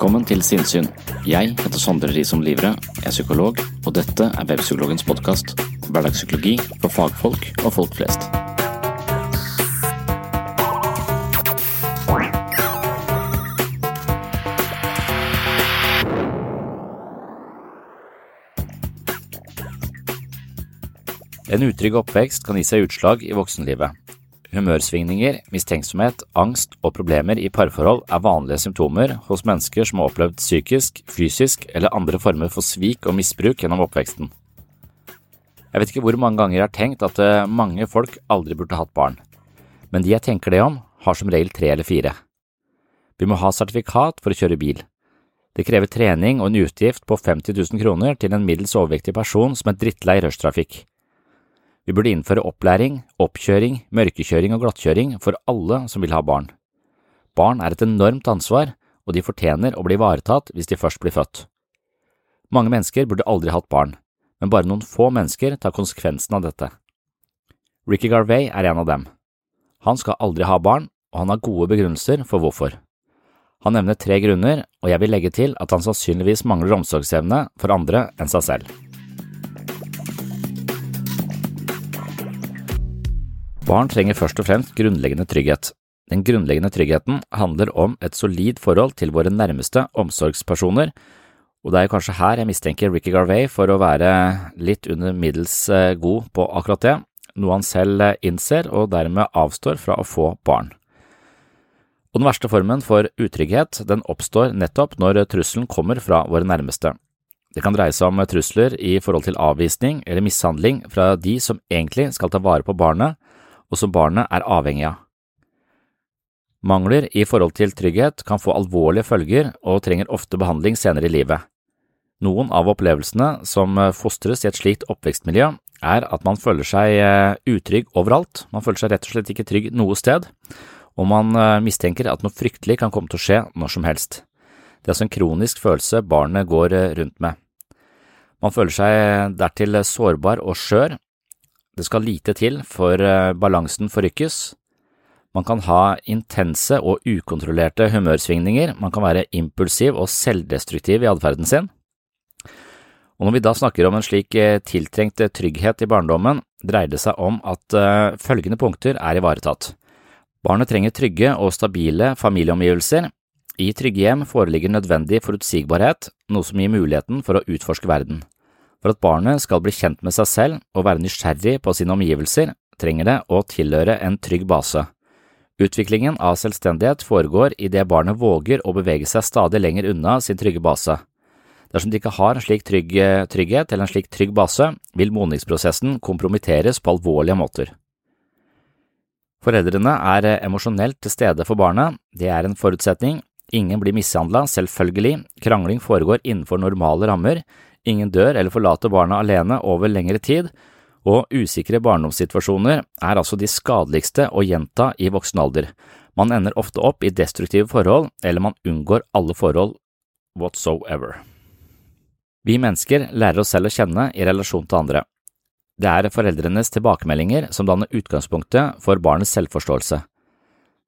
Velkommen til Sinnsyn. Jeg heter Sondre Risom Livre, er psykolog, og dette er Webpsykologens podkast. Hverdagspsykologi for fagfolk og folk flest. En utrygg oppvekst kan gi seg utslag i voksenlivet. Humørsvingninger, mistenksomhet, angst og problemer i parforhold er vanlige symptomer hos mennesker som har opplevd psykisk, fysisk eller andre former for svik og misbruk gjennom oppveksten. Jeg vet ikke hvor mange ganger jeg har tenkt at eh, mange folk aldri burde hatt barn, men de jeg tenker det om, har som regel tre eller fire. Vi må ha sertifikat for å kjøre bil. Det krever trening og en utgift på 50 000 kroner til en middels overvektig person som er drittlei rushtrafikk. Vi burde innføre opplæring, oppkjøring, mørkekjøring og glattkjøring for alle som vil ha barn. Barn er et enormt ansvar, og de fortjener å bli ivaretatt hvis de først blir født. Mange mennesker burde aldri hatt barn, men bare noen få mennesker tar konsekvensen av dette. Ricky Garvey er en av dem. Han skal aldri ha barn, og han har gode begrunnelser for hvorfor. Han nevner tre grunner, og jeg vil legge til at han sannsynligvis mangler omsorgsevne for andre enn seg selv. Barn trenger først og fremst grunnleggende trygghet. Den grunnleggende tryggheten handler om et solid forhold til våre nærmeste omsorgspersoner, og det er kanskje her jeg mistenker Ricky Garvey for å være litt under middels eh, god på akkurat det, noe han selv eh, innser og dermed avstår fra å få barn. Og den verste formen for utrygghet, den oppstår nettopp når trusselen kommer fra våre nærmeste. Det kan dreie seg om trusler i forhold til avvisning eller mishandling fra de som egentlig skal ta vare på barnet, og som barnet er avhengig av. Mangler i forhold til trygghet kan få alvorlige følger og trenger ofte behandling senere i livet. Noen av opplevelsene som fostres i et slikt oppvekstmiljø, er at man føler seg eh, utrygg overalt, man føler seg rett og slett ikke trygg noe sted, og man eh, mistenker at noe fryktelig kan komme til å skje når som helst. Det er altså en kronisk følelse barnet går eh, rundt med. Man føler seg dertil sårbar og skjør, det skal lite til for balansen forrykkes. Man kan ha intense og ukontrollerte humørsvingninger, man kan være impulsiv og selvdestruktiv i atferden sin. Og når vi da snakker om en slik tiltrengt trygghet i barndommen, dreier det seg om at følgende punkter er ivaretatt. Barnet trenger trygge og stabile familieomgivelser. I trygge hjem foreligger nødvendig forutsigbarhet, noe som gir muligheten for å utforske verden. For at barnet skal bli kjent med seg selv og være nysgjerrig på sine omgivelser, trenger det å tilhøre en trygg base. Utviklingen av selvstendighet foregår idet barnet våger å bevege seg stadig lenger unna sin trygge base. Dersom de ikke har en slik trygg, trygghet eller en slik trygg base, vil modningsprosessen kompromitteres på alvorlige måter. Foreldrene er emosjonelt til stede for barnet, det er en forutsetning, ingen blir mishandla, selvfølgelig, krangling foregår innenfor normale rammer, ingen dør eller forlater barna alene over lengre tid, og usikre barndomssituasjoner er altså de skadeligste å gjenta i voksen alder. Man ender ofte opp i destruktive forhold, eller man unngår alle forhold whatsoever. Vi mennesker lærer oss selv å kjenne i relasjon til andre. Det er foreldrenes tilbakemeldinger som danner utgangspunktet for barnets selvforståelse.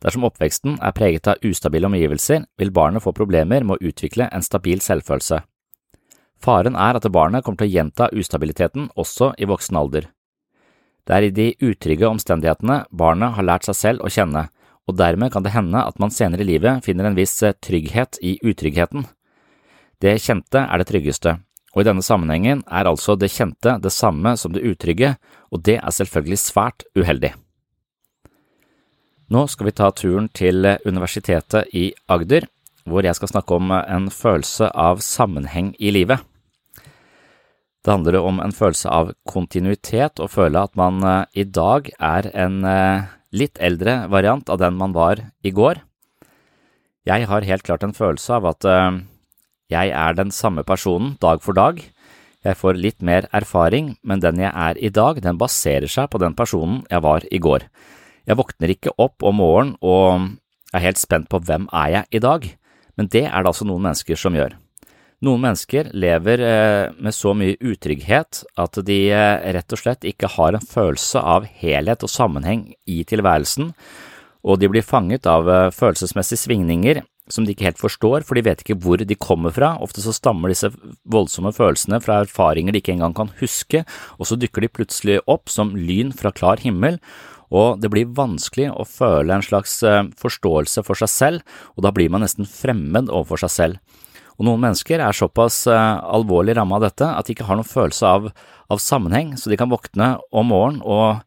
Dersom oppveksten er preget av ustabile omgivelser, vil barnet få problemer med å utvikle en stabil selvfølelse. Faren er at barnet kommer til å gjenta ustabiliteten også i voksen alder. Det er i de utrygge omstendighetene barnet har lært seg selv å kjenne, og dermed kan det hende at man senere i livet finner en viss trygghet i utryggheten. Det kjente er det tryggeste, og i denne sammenhengen er altså det kjente det samme som det utrygge, og det er selvfølgelig svært uheldig. Nå skal vi ta turen til Universitetet i Agder, hvor jeg skal snakke om en følelse av sammenheng i livet. Det handler om en følelse av kontinuitet og føle at man eh, i dag er en eh, litt eldre variant av den man var i går. Jeg har helt klart en følelse av at eh, jeg er den samme personen dag for dag. Jeg får litt mer erfaring, men den jeg er i dag, den baserer seg på den personen jeg var i går. Jeg våkner ikke opp om morgenen og er helt spent på hvem er jeg i dag, men det er det altså noen mennesker som gjør. Noen mennesker lever eh, med så mye utrygghet at de eh, rett og slett ikke har en følelse av helhet og sammenheng i tilværelsen, og de blir fanget av eh, følelsesmessige svingninger som de ikke helt forstår, for de vet ikke hvor de kommer fra. Ofte så stammer disse voldsomme følelsene fra erfaringer de ikke engang kan huske, og så dukker de plutselig opp som lyn fra klar himmel, og det blir vanskelig å føle en slags forståelse for seg selv, og da blir man nesten fremmed overfor seg selv. Og noen mennesker er såpass eh, alvorlig rammet av dette at de ikke har noen følelse av, av sammenheng, så de kan våkne om morgenen og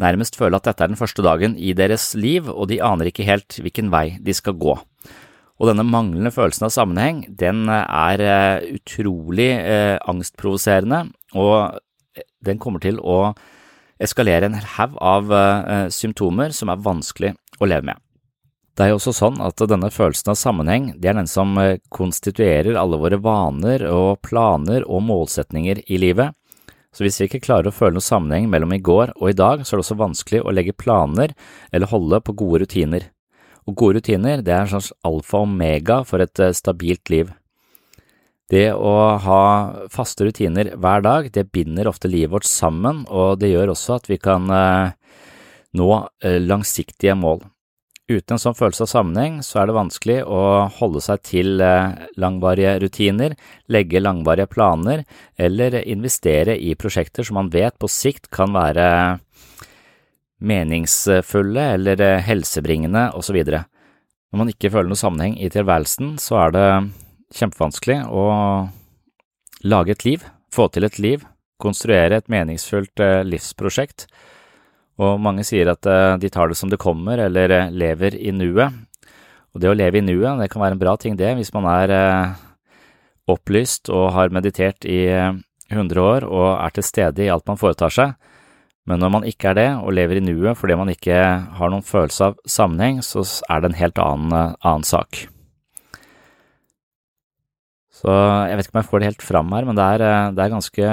nærmest føle at dette er den første dagen i deres liv, og de aner ikke helt hvilken vei de skal gå. Og denne manglende følelsen av sammenheng, den er eh, utrolig eh, angstprovoserende, og den kommer til å eskalere en haug av eh, symptomer som er vanskelig å leve med. Det er jo også sånn at denne følelsen av sammenheng, det er den som eh, konstituerer alle våre vaner og planer og målsetninger i livet. Så hvis vi ikke klarer å føle noen sammenheng mellom i går og i dag, så er det også vanskelig å legge planer eller holde på gode rutiner. Og gode rutiner, det er en slags alfa og omega for et eh, stabilt liv. Det å ha faste rutiner hver dag, det binder ofte livet vårt sammen, og det gjør også at vi kan eh, nå langsiktige mål. Uten en sånn følelse av sammenheng, så er det vanskelig å holde seg til langvarige rutiner, legge langvarige planer eller investere i prosjekter som man vet på sikt kan være meningsfulle eller eh, helsebringende osv. Når man ikke føler noe sammenheng i tilværelsen, så er det kjempevanskelig å lage et liv, få til et liv, konstruere et meningsfullt eh, livsprosjekt. Og mange sier at eh, de tar det som det kommer, eller lever i nuet. Og det å leve i nuet, det kan være en bra ting, det, hvis man er opplyst og har meditert i 100 år og er til stede i alt man foretar seg. Men når man ikke er det, og lever i nuet fordi man ikke har noen følelse av sammenheng, så er det en helt annen, eh, annen sak. Så jeg vet ikke om jeg får det helt fram her, men det er, eh, det er ganske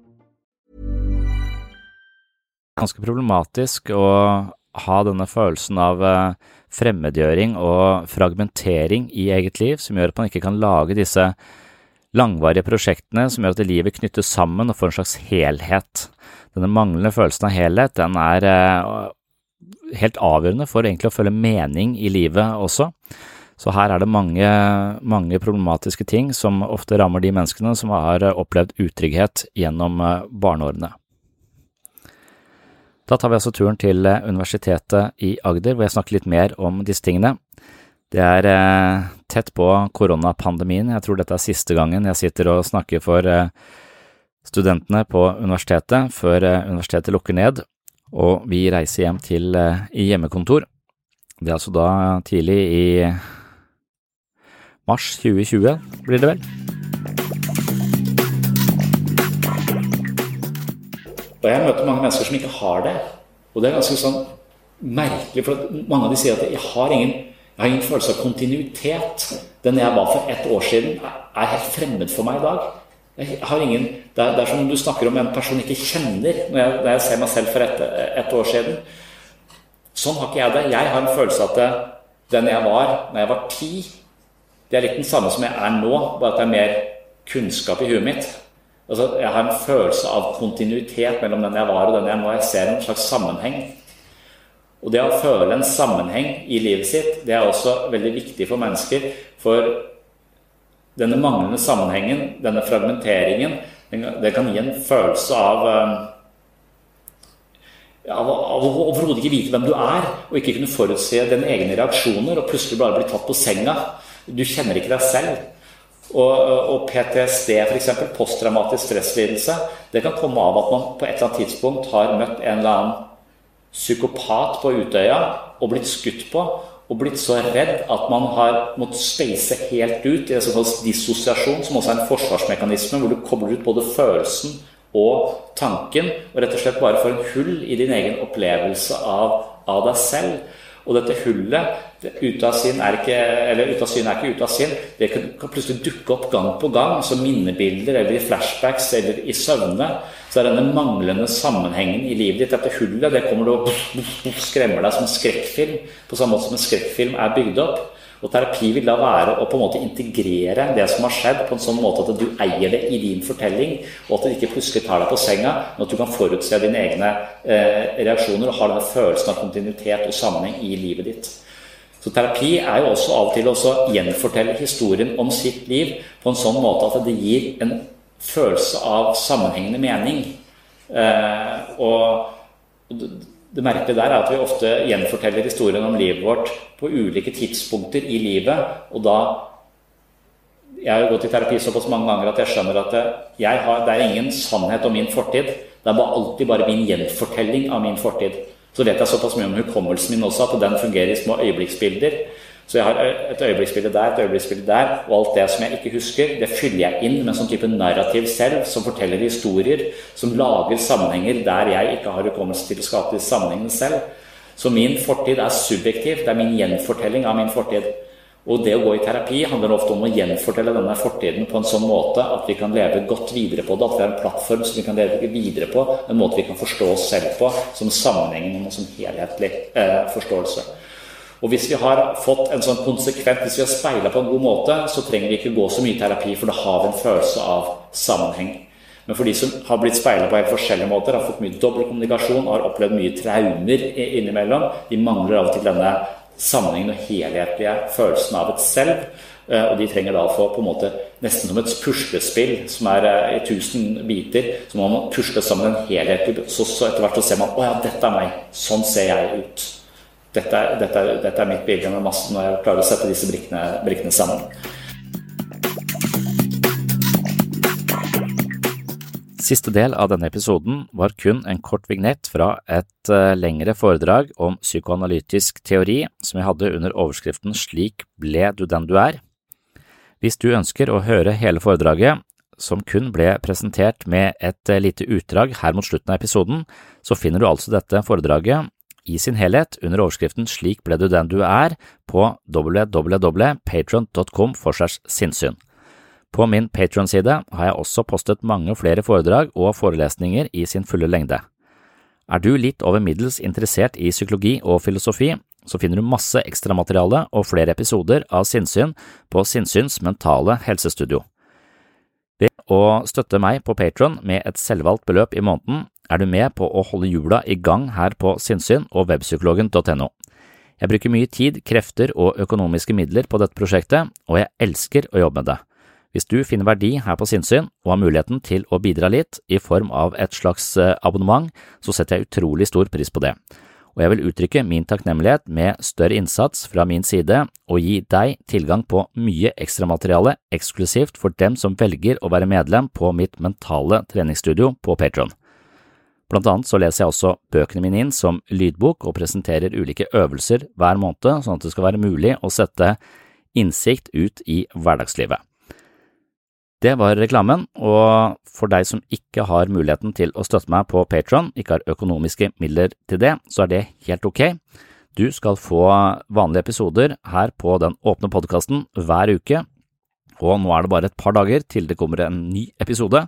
Ganske problematisk å ha denne følelsen av eh, fremmedgjøring og fragmentering i eget liv, som gjør at man ikke kan lage disse langvarige prosjektene som gjør at livet knyttes sammen og får en slags helhet. Denne manglende følelsen av helhet, den er eh, helt avgjørende for egentlig å føle mening i livet også. Så her er det mange, mange problematiske ting som ofte rammer de menneskene som har opplevd utrygghet gjennom eh, barneårene. Da tar vi altså turen til eh, Universitetet i Agder, hvor jeg snakker litt mer om disse tingene. Det er eh, tett på koronapandemien. Jeg tror dette er siste gangen jeg sitter og snakker for eh, studentene på universitetet før eh, universitetet lukker ned, og vi reiser hjem til eh, i hjemmekontor. Det er altså da tidlig i mars 2020, blir det vel. Og jeg møter mange mennesker som ikke har det. Og det er ganske sånn merkelig, for mange av de sier at jeg har ingen, jeg har ingen følelse av kontinuitet. Den jeg var for ett år siden, er helt fremmed for meg i dag. Ingen, det, er, det er som om du snakker om en person jeg ikke kjenner når jeg, når jeg ser meg selv for ett et år siden. Sånn har ikke jeg det. Jeg har en følelse av at den jeg var når jeg var ti, det er litt den samme som jeg er nå, bare at det er mer kunnskap i huet mitt. Altså, jeg har en følelse av kontinuitet mellom den jeg var og den jeg nå. Jeg ser en slags sammenheng. Og det å føle en sammenheng i livet sitt, det er også veldig viktig for mennesker. For denne manglende sammenhengen, denne fragmenteringen, det kan gi en følelse av eh, av, av overhodet ikke vite hvem du er, og ikke kunne forutse dine egne reaksjoner, og plutselig bare bli tatt på senga. Du kjenner ikke deg selv. Og, og PTSD, f.eks., posttraumatisk stresslidelse, det kan komme av at man på et eller annet tidspunkt har møtt en eller annen psykopat på Utøya og blitt skutt på, og blitt så redd at man har måttet space helt ut i det som kalles dissosiasjon, som også er en forsvarsmekanisme hvor du kobler ut både følelsen og tanken, og rett og slett bare får en hull i din egen opplevelse av, av deg selv. Og dette hullet Ute av syn er ikke eller ute av syn er ikke ute av sinn. Det kan, plutselig dukke opp gang på gang som minnebilder eller i flashbacks eller i søvne. Så er denne manglende sammenhengen i livet ditt, dette hullet, det kommer du og skremmer deg som en skrekkfilm. På samme måte som en skrekkfilm er bygd opp. Og terapi vil da være å på en måte integrere det som har skjedd, på en sånn måte at du eier det i din fortelling, og at det ikke plutselig tar deg på senga, men at du kan forutse dine egne eh, reaksjoner og har denne følelsen av kontinuitet og sammenheng i livet ditt. Så terapi er jo også av og til å gjenfortelle historien om sitt liv på en sånn måte at det gir en følelse av sammenhengende mening. Eh, og det merkelige der er at vi ofte gjenforteller historien om livet vårt på ulike tidspunkter i livet. Og da Jeg har gått i terapi såpass mange ganger at jeg skjønner at det, har, det er ingen sannhet om min fortid. Det er bare alltid bare min gjenfortelling av min fortid. Så vet jeg såpass mye om hukommelsen min også at den fungerer i små øyeblikksbilder. Så jeg har et øyeblikksbilde der, et øyeblikksbilde der, og alt det som jeg ikke husker, det fyller jeg inn med en sånn type narrativ selv, som forteller historier, som lager sammenhenger der jeg ikke har hukommelse til å skape de sammenhengene selv. Så min fortid er subjektiv. Det er min gjenfortelling av min fortid. Og det å gå i terapi handler ofte om å gjenfortelle denne fortiden på en sånn måte at vi kan leve godt videre på det, at vi har en plattform som vi kan leve videre på, en måte vi kan forstå oss selv på, som sammenhengende og som helhetlig eh, forståelse. Og hvis vi har fått en sånn konsekvent, hvis vi har speila på en god måte, så trenger vi ikke gå så mye terapi, for da har vi en følelse av sammenheng. Men for de som har blitt speila på helt forskjellige måter, har fått mye dobbeltkommunikasjon, har opplevd mye traumer innimellom, de mangler av og til denne sammenhengen og helhetlige følelsen av et selv. Eh, og de trenger da å få på en måte nesten som et puslespill som er eh, i tusen biter. Så må man pusle sammen en helhet. Så, så etter hvert så ser man å ja, dette er meg. Sånn ser jeg ut. Dette er, dette er, dette er mitt bilde med massen, når jeg klarer å sette disse brikkene, brikkene sammen. Siste del av denne episoden var kun en kort vignett fra et uh, lengre foredrag om psykoanalytisk teori som jeg hadde under overskriften Slik ble du den du er. Hvis du ønsker å høre hele foredraget, som kun ble presentert med et uh, lite utdrag her mot slutten av episoden, så finner du altså dette foredraget i sin helhet under overskriften Slik ble du den du er på www.patron.com for segs sinnssyn. På min Patron-side har jeg også postet mange flere foredrag og forelesninger i sin fulle lengde. Er du litt over middels interessert i psykologi og filosofi, så finner du masse ekstramateriale og flere episoder av Sinnsyn på Sinnsyns mentale helsestudio. Ved å støtte meg på Patron med et selvvalgt beløp i måneden, er du med på å holde hjula i gang her på sinnssyn og webpsykologen.no. Jeg bruker mye tid, krefter og økonomiske midler på dette prosjektet, og jeg elsker å jobbe med det. Hvis du finner verdi her på sinnssyn og har muligheten til å bidra litt i form av et slags eh, abonnement, så setter jeg utrolig stor pris på det. Og jeg vil uttrykke min takknemlighet med større innsats fra min side og gi deg tilgang på mye ekstramateriale eksklusivt for dem som velger å være medlem på mitt mentale treningsstudio på Patron. Blant annet så leser jeg også bøkene mine inn som lydbok og presenterer ulike øvelser hver måned, sånn at det skal være mulig å sette innsikt ut i hverdagslivet. Det var reklamen, og for deg som ikke har muligheten til å støtte meg på Patron, ikke har økonomiske midler til det, så er det helt ok. Du skal få vanlige episoder her på den åpne podkasten hver uke, og nå er det bare et par dager til det kommer en ny episode,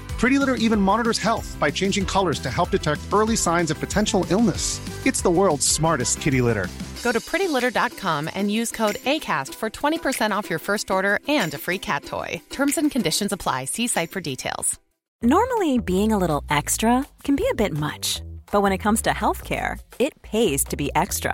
Pretty Litter even monitors health by changing colors to help detect early signs of potential illness. It's the world's smartest kitty litter. Go to prettylitter.com and use code ACAST for 20% off your first order and a free cat toy. Terms and conditions apply. See site for details. Normally, being a little extra can be a bit much, but when it comes to healthcare, it pays to be extra.